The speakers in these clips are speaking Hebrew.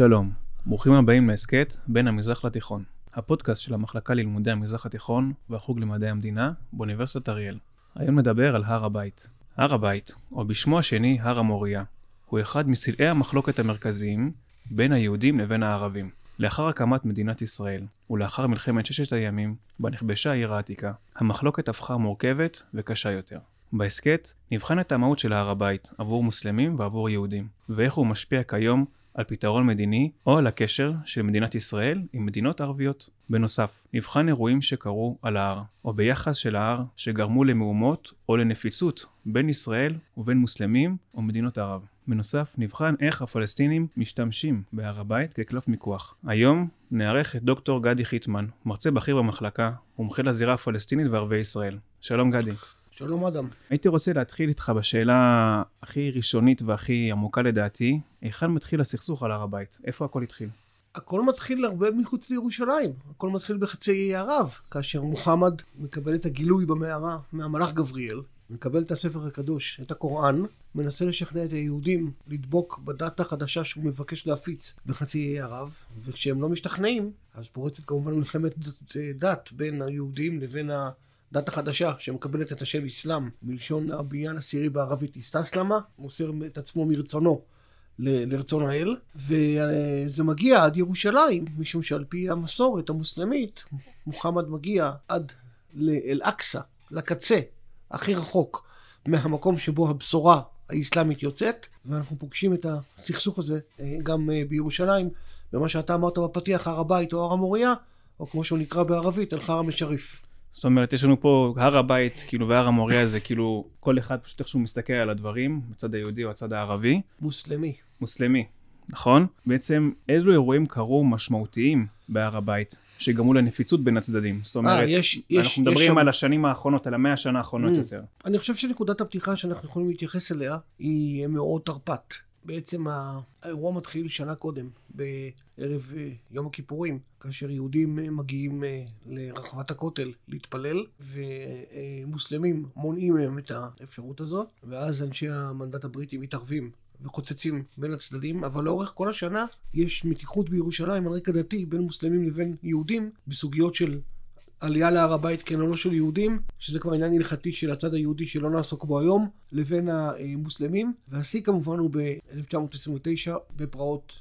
שלום, ברוכים הבאים להסכת בין המזרח לתיכון, הפודקאסט של המחלקה ללימודי המזרח התיכון והחוג למדעי המדינה באוניברסיטת אריאל. היום נדבר על הר הבית. הר הבית, או בשמו השני הר המוריה, הוא אחד מסלעי המחלוקת המרכזיים בין היהודים לבין הערבים. לאחר הקמת מדינת ישראל, ולאחר מלחמת ששת הימים, בה נכבשה העיר העתיקה, המחלוקת הפכה מורכבת וקשה יותר. בהסכת נבחן את המהות של הר הבית עבור מוסלמים ועבור יהודים, ואיך הוא משפיע כיום על פתרון מדיני או על הקשר של מדינת ישראל עם מדינות ערביות. בנוסף, נבחן אירועים שקרו על ההר, או ביחס של ההר שגרמו למהומות או לנפיצות בין ישראל ובין מוסלמים או מדינות ערב. בנוסף, נבחן איך הפלסטינים משתמשים בהר הבית כקלף מיקוח. היום נארח את דוקטור גדי חיטמן, מרצה בכיר במחלקה, מומחה לזירה הפלסטינית וערביי ישראל. שלום גדי. שלום אדם. הייתי רוצה להתחיל איתך בשאלה הכי ראשונית והכי עמוקה לדעתי, היכן מתחיל הסכסוך על הר הבית? איפה הכל התחיל? הכל מתחיל הרבה מחוץ לירושלים, הכל מתחיל בחצי האי ערב, כאשר מוחמד מקבל את הגילוי במערה מהמלאך גבריאל, מקבל את הספר הקדוש, את הקוראן, מנסה לשכנע את היהודים לדבוק בדת החדשה שהוא מבקש להפיץ בחצי האי ערב, וכשהם לא משתכנעים, אז פורצת כמובן מלחמת דת בין היהודים לבין ה... דת החדשה שמקבלת את השם אסלאם מלשון הבניין הסירי בערבית איסטסלמה, מוסר את עצמו מרצונו ל- לרצון האל, וזה מגיע עד ירושלים, משום שעל פי המסורת המוסלמית, מוחמד מגיע עד לאל-אקצא, לקצה, הכי רחוק מהמקום שבו הבשורה האסלאמית יוצאת, ואנחנו פוגשים את הסכסוך הזה אה, גם אה, בירושלים, במה שאתה אמרת בפתיח, הר הבית או הר המוריה, או כמו שהוא נקרא בערבית, אל-חרם א-שריף. זאת אומרת, יש לנו פה הר הבית, כאילו, והר המוריה זה כאילו, כל אחד פשוט איכשהו מסתכל על הדברים, הצד היהודי או הצד הערבי. מוסלמי. מוסלמי, נכון? בעצם, איזה אירועים קרו משמעותיים בהר הבית, שגרמו לנפיצות בין הצדדים? זאת אומרת, 아, יש, יש, אנחנו מדברים יש שם... על השנים האחרונות, על המאה השנה האחרונות mm. יותר. אני חושב שנקודת הפתיחה שאנחנו יכולים להתייחס אליה, היא מאורעות תרפ"ט. בעצם האירוע מתחיל שנה קודם, בערב אה, יום הכיפורים, כאשר יהודים אה, מגיעים אה, לרחבת הכותל להתפלל, ומוסלמים מונעים מהם את האפשרות הזאת, ואז אנשי המנדט הבריטי מתערבים וחוצצים בין הצדדים, אבל לאורך כל השנה יש מתיחות בירושלים על רקע דתי בין מוסלמים לבין יהודים בסוגיות של עלייה להר הבית כן או לא של יהודים, שזה כבר עניין הלכתי של הצד היהודי שלא נעסוק בו היום, לבין המוסלמים. והשיא כמובן הוא ב-1929 בפרעות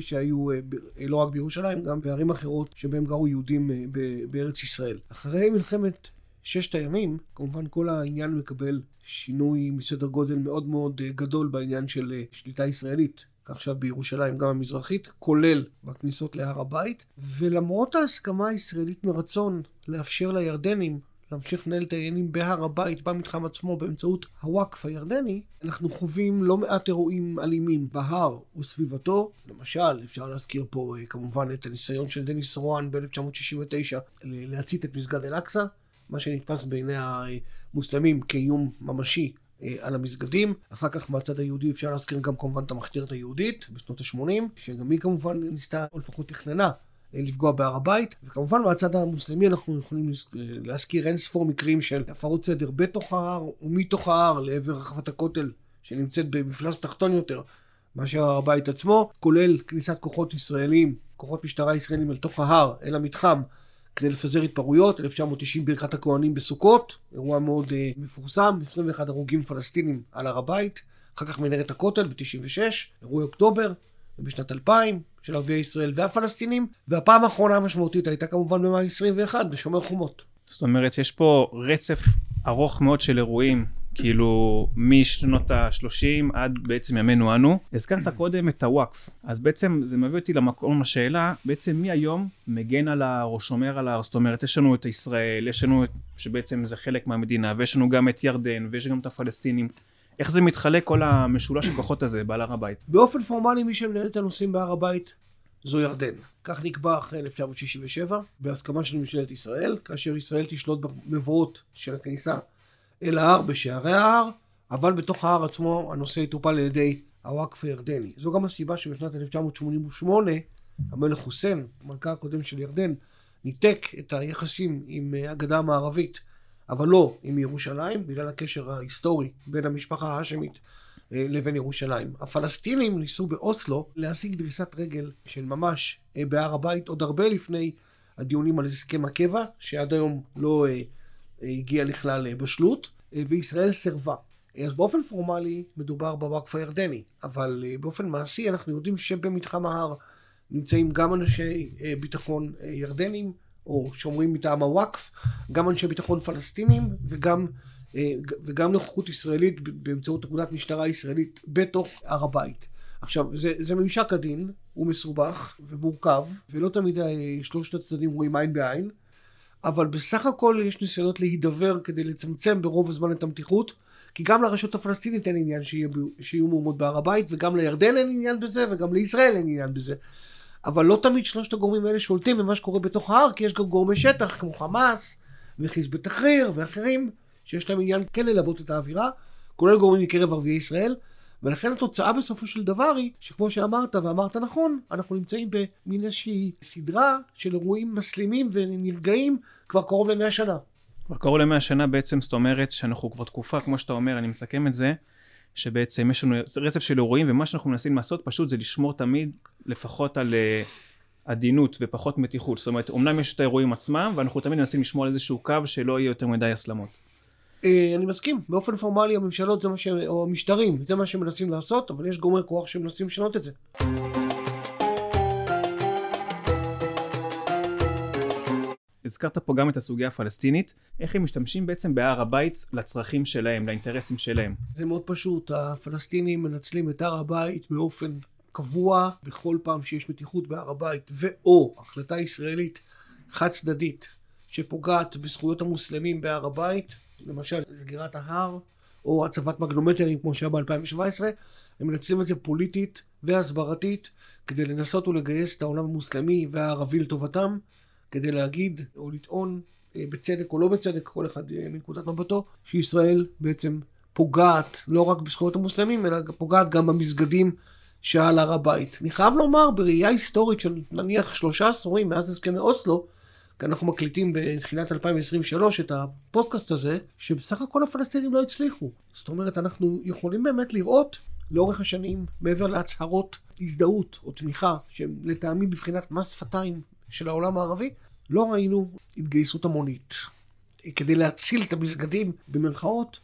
שהיו אה, לא רק בירושלים, גם בערים אחרות שבהם גרו יהודים אה, בארץ ישראל. אחרי מלחמת ששת הימים, כמובן כל העניין מקבל שינוי מסדר גודל מאוד מאוד אה, גדול בעניין של שליטה ישראלית עכשיו בירושלים, גם המזרחית, כולל בכניסות להר הבית, ולמרות ההסכמה הישראלית מרצון לאפשר לירדנים להמשיך לנהל את העניינים בהר הבית, במתחם עצמו, באמצעות הוואקף הירדני, אנחנו חווים לא מעט אירועים אלימים בהר וסביבתו. למשל, אפשר להזכיר פה אה, כמובן את הניסיון של דניס רואן ב-1969 להצית את מסגד אל-אקצא, מה שנתפס בעיני המוסלמים כאיום ממשי על המסגדים. אחר כך מהצד היהודי אפשר להזכיר גם כמובן את המחתרת היהודית בשנות ה-80, שגם היא כמובן ניסתה, או לפחות תכננה, אה, לפגוע בהר הבית, וכמובן מהצד המוסלמי אנחנו יכולים אה, להזכיר אין ספור מקרים של הפרות סדר בתוך ההר ומתוך ההר לעבר רחבת הכותל שנמצאת במפלס תחתון יותר מאשר הר הבית עצמו, כולל כניסת כוחות ישראלים, כוחות משטרה ישראלים אל תוך ההר, אל המתחם, כדי לפזר התפרעויות, 1990 ברכת הכוהנים בסוכות, אירוע מאוד uh, מפורסם, 21 הרוגים פלסטינים על הר הבית, אחר כך מנהרת הכותל ב-96, אירועי אוקטובר, ובשנת 2000 של ערביי ישראל והפלסטינים, והפעם האחרונה המשמעותית הייתה כמובן במאי 21 בשומר חומות. זאת אומרת, יש פה רצף ארוך מאוד של אירועים כאילו משנות ה-30 עד בעצם ימינו אנו. הזכרת קודם את הוואקף, אז בעצם זה מביא אותי למקום לשאלה, בעצם מי היום מגן על ההר או שומר על ההר, זאת אומרת יש לנו את ישראל, יש לנו את, שבעצם זה חלק מהמדינה, ויש לנו גם את ירדן, ויש גם את הפלסטינים. איך זה מתחלק כל המשולש הכוחות הזה בעל הר הבית? באופן פורמלי מי שמנהל את הנושאים בהר הבית זו ירדן. כך נקבע אחרי 1967 בהסכמה של ממשלת ישראל, כאשר ישראל תשלוט במבואות של הכניסה אל ההר בשערי ההר, אבל בתוך ההר עצמו הנושא יטופל על ידי הוואקף הירדני. זו גם הסיבה שבשנת 1988 המלך חוסיין, המלכה הקודם של ירדן, ניתק את היחסים עם הגדה המערבית, אבל לא עם ירושלים, בגלל הקשר ההיסטורי בין המשפחה ההאשמית אה, לבין ירושלים. הפלסטינים ניסו באוסלו להשיג דריסת רגל של ממש אה, בהר הבית עוד הרבה לפני הדיונים על הסכם הקבע, שעד היום לא הגיע לכלל בשלות, וישראל סירבה. אז באופן פורמלי מדובר בוואקף הירדני, אבל באופן מעשי אנחנו יודעים שבמתחם ההר נמצאים גם אנשי ביטחון ירדנים, או שומרים מטעם הוואקף, גם אנשי ביטחון פלסטינים וגם אה, וגם נוכחות ישראלית באמצעות נקודת משטרה ישראלית בתוך הר הבית. עכשיו, זה, זה ממשק הדין, הוא מסובך ומורכב, ולא תמיד אה, שלושת הצדדים רואים עין בעין, אבל בסך הכל יש ניסיונות להידבר כדי לצמצם ברוב הזמן את המתיחות, כי גם לרשות הפלסטינית אין עניין שיהיה, שיהיו מהומות בהר הבית, וגם לירדן אין עניין בזה, וגם לישראל אין עניין בזה. אבל לא תמיד שלושת הגורמים האלה שולטים במה שקורה בתוך ההר, כי יש גם גורמי שטח כמו חמאס וחיזבאללה תחריר ואחרים, שיש להם עניין כן ללבות את האווירה, כולל גורמים מקרב ערביי ישראל, ולכן התוצאה בסופו של דבר היא, שכמו שאמרת ואמרת נכון, אנחנו נמצאים במין איזושהי סדרה של אירועים מסלימים ונרגעים כבר קרוב למאה שנה. כבר קרוב למאה שנה בעצם, זאת אומרת שאנחנו כבר תקופה, כמו שאתה אומר, אני מסכם את זה, שבעצם יש לנו רצף של אירועים, ומה שאנחנו מנסים לעשות פשוט זה לשמור תמיד לפחות על uh, עדינות ופחות מתיחות. זאת אומרת, אמנם יש את האירועים עצמם, ואנחנו תמיד מנסים לשמור על איזשהו קו שלא יהיה יותר מדי הסלמות. אה, אני מסכים, באופן פורמלי הממשלות זה מה שהם, או המשטרים, זה מה שהם מנסים לעשות, אבל יש גורמי כוח שמנסים לשנות את זה. הזכרת פה גם את הסוגיה הפלסטינית, איך הם משתמשים בעצם בהר הבית לצרכים שלהם, לאינטרסים שלהם. זה מאוד פשוט, הפלסטינים מנצלים את הר הבית באופן קבוע בכל פעם שיש מתיחות בהר הבית, ואו החלטה ישראלית חד צדדית שפוגעת בזכויות המוסלמים בהר הבית, למשל סגירת ההר, או הצבת מגנומטרים כמו שהיה ב-2017, הם מנצלים את זה פוליטית והסברתית כדי לנסות ולגייס את העולם המוסלמי והערבי לטובתם, כדי להגיד או לטעון אה, בצדק או לא בצדק, כל אחד אה, מנקודת מבטו, שישראל בעצם פוגעת לא רק בזכויות המוסלמים, אלא פוגעת גם במסגדים שעל הר הבית. אני חייב לומר, בראייה היסטורית של נניח שלושה עשורים מאז הסכמי אוסלו, כי אנחנו מקליטים בתחילת 2023 את הפודקאסט הזה, שבסך הכל הפלסטינים לא הצליחו. זאת אומרת, אנחנו יכולים באמת לראות לאורך השנים, מעבר להצהרות הזדהות או תמיכה, שהם לטעמי בבחינת מס שפתיים של העולם הערבי, לא ראינו התגייסות המונית. כדי להציל את המסגדים, במרכאות,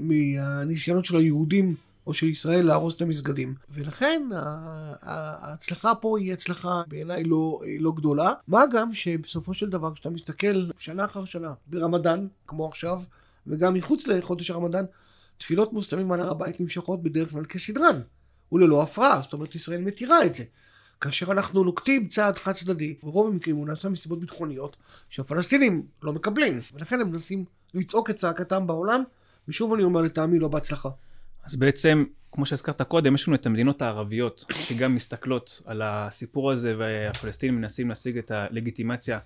מהניסיונות של היהודים או של ישראל להרוס את המסגדים. ולכן ההצלחה פה היא הצלחה בעיניי לא, לא גדולה. מה גם שבסופו של דבר כשאתה מסתכל שנה אחר שנה ברמדאן, כמו עכשיו, וגם מחוץ לחודש הרמדאן, תפילות מוסלמים על הר הבית נמשכות בדרך כלל כסדרן, וללא הפרעה, זאת אומרת ישראל מתירה את זה. כאשר אנחנו נוקטים צעד חד צדדי, ברוב המקרים הוא נעשה מסיבות ביטחוניות שהפלסטינים לא מקבלים, ולכן הם מנסים לצעוק את צעקתם בעולם, ושוב אני אומר לטעמי לא בהצלחה. אז בעצם, כמו שהזכרת קודם, יש לנו את המדינות הערביות שגם מסתכלות על הסיפור הזה והפלסטינים מנסים להשיג את הלגיטימציה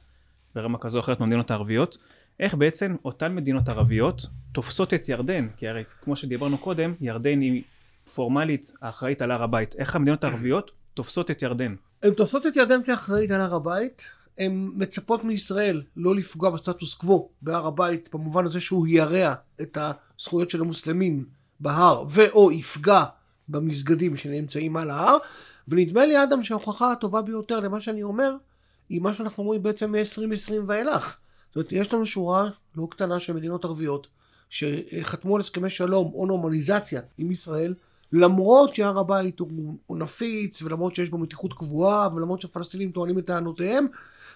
ברמה כזו או אחרת במדינות הערביות. איך בעצם אותן מדינות ערביות תופסות את ירדן, כי הרי כמו שדיברנו קודם, ירדן היא פורמלית האחראית על הר הבית. איך המדינות הערביות תופסות את ירדן? הן תופסות את ירדן כאחראית על הר הבית, הן מצפות מישראל לא לפגוע בסטטוס קוו בהר הבית, במובן הזה שהוא ירע את הזכויות של המוסלמים בהר ואו יפגע במסגדים שנמצאים על ההר ונדמה לי אדם שההוכחה הטובה ביותר למה שאני אומר היא מה שאנחנו רואים בעצם מ-2020 ואילך. זאת אומרת יש לנו שורה לא קטנה של מדינות ערביות שחתמו על הסכמי שלום או נורמליזציה עם ישראל למרות שהר הבית הוא, נפיץ ולמרות שיש בו מתיחות קבועה ולמרות שהפלסטינים טוענים את טענותיהם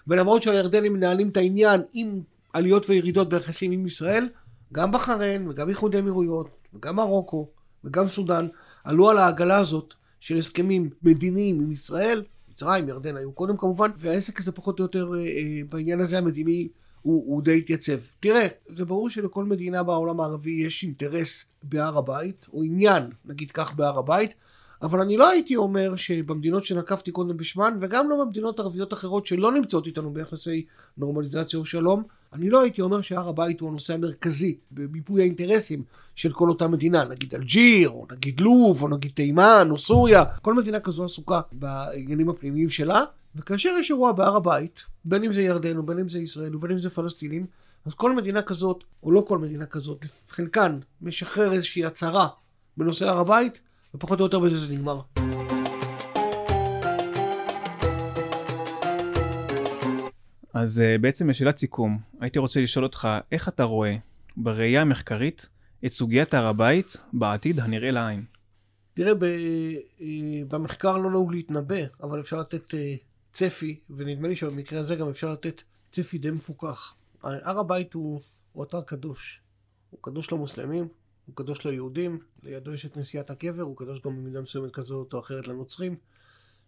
ולמרות שהירדנים מנהלים את העניין עם עליות וירידות ביחסים עם ישראל גם בחריין וגם איחוד האמירויות וגם מרוקו וגם סודאן עלו על העגלה הזאת של הסכמים מדיניים עם ישראל, מצרים, ירדן היו קודם כמובן, והעסק הזה פחות או יותר אה, אה, בעניין הזה המדיני הוא, הוא די התייצב. תראה, זה ברור שלכל מדינה בעולם הערבי יש אינטרס בהר הבית, או עניין, נגיד כך, בהר הבית, אבל אני לא הייתי אומר שבמדינות שנקבתי קודם בשמן, וגם לא במדינות ערביות אחרות שלא נמצאות איתנו ביחסי נורמליזציה או שלום, אני לא הייתי אומר שהר הבית הוא הנושא המרכזי במיפוי האינטרסים של כל אותה מדינה, נגיד אלג'יר, או נגיד לוב, או נגיד תימן, או סוריה, כל מדינה כזו עסוקה בעניינים הפנימיים שלה, וכאשר יש אירוע בהר הבית, בין אם זה ירדן, או בין אם זה ישראל, ובין אם זה פלסטינים, אז כל מדינה כזאת, או לא כל מדינה כזאת, חלקן משחרר איזושהי הצהרה בנושא הר הבית, ופחות או יותר בזה זה נגמר. אז אה, בעצם בשאלת סיכום, הייתי רוצה לשאול אותך, איך אתה רואה בראייה המחקרית את סוגיית הר הבית בעתיד הנראה לעין? תראה, אה, במחקר לא נהוג להתנבא, אבל אפשר לתת אה, צפי, ונדמה לי שבמקרה הזה גם אפשר לתת צפי די מפוקח. הר הבית הוא, הוא אתר קדוש. הוא קדוש למוסלמים, הוא קדוש ליהודים, לידו יש את נשיאת הקבר, הוא קדוש גם במידה מסוימת כזאת או אחרת לנוצרים.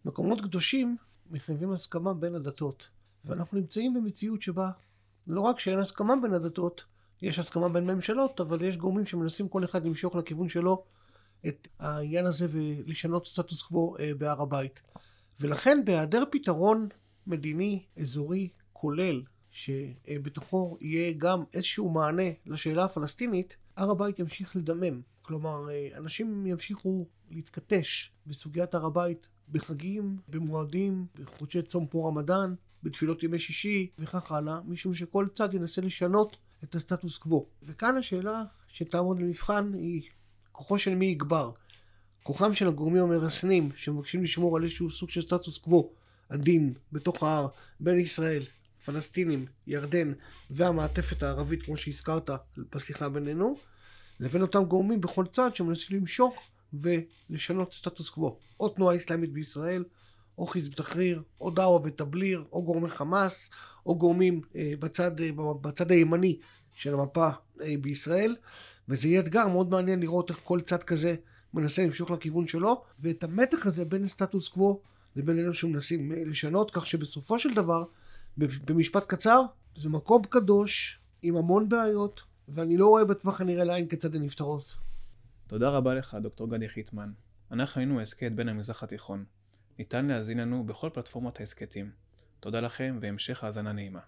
מקומות קדושים מחייבים הסכמה בין הדתות. ואנחנו נמצאים במציאות שבה לא רק שאין הסכמה בין הדתות, יש הסכמה בין ממשלות, אבל יש גורמים שמנסים כל אחד למשוך לכיוון שלו את העניין הזה ולשנות סטטוס קוו אה, בהר הבית. ולכן בהיעדר פתרון מדיני אזורי כולל, שבתוכו יהיה גם איזשהו מענה לשאלה הפלסטינית, הר הבית ימשיך לדמם. כלומר, אה, אנשים ימשיכו להתכתש בסוגיית הר הבית בחגים, במועדים, בחודשי צום פור רמדאן, בתפילות ימי שישי וכך הלאה, משום שכל צד ינסה לשנות את הסטטוס קוו. וכאן השאלה שתעמוד למבחן היא כוחו של מי יגבר. כוחם של הגורמים המרסנים שמבקשים לשמור על איזשהו סוג של סטטוס קוו עדין בתוך ההר בין ישראל, פלסטינים, ירדן והמעטפת הערבית כמו שהזכרת בשיחה בינינו לבין אותם גורמים בכל צד שמנסים למשוך ולשנות סטטוס קוו. או תנועה אסלאמית בישראל, או חיזב תחריר, או דאווה ותבליר, או גורמי חמאס, או גורמים אה, בצד, אה, בצד הימני של המפה אה, בישראל, וזה יהיה אתגר מאוד מעניין לראות איך כל צד כזה מנסה למשוך לכיוון שלו, ואת המתח הזה בין הסטטוס קוו לבין אלו שמנסים לשנות, כך שבסופו של דבר, במשפט קצר, זה מקום קדוש עם המון בעיות, ואני לא רואה בטווח הנראה לעין כיצד הן נפתרות. תודה רבה לך, דוקטור גדי חיטמן. אנחנו היינו הסכת בין המזרח התיכון. ניתן להזין לנו בכל פלטפורמות ההסכתים. תודה לכם והמשך האזנה נעימה.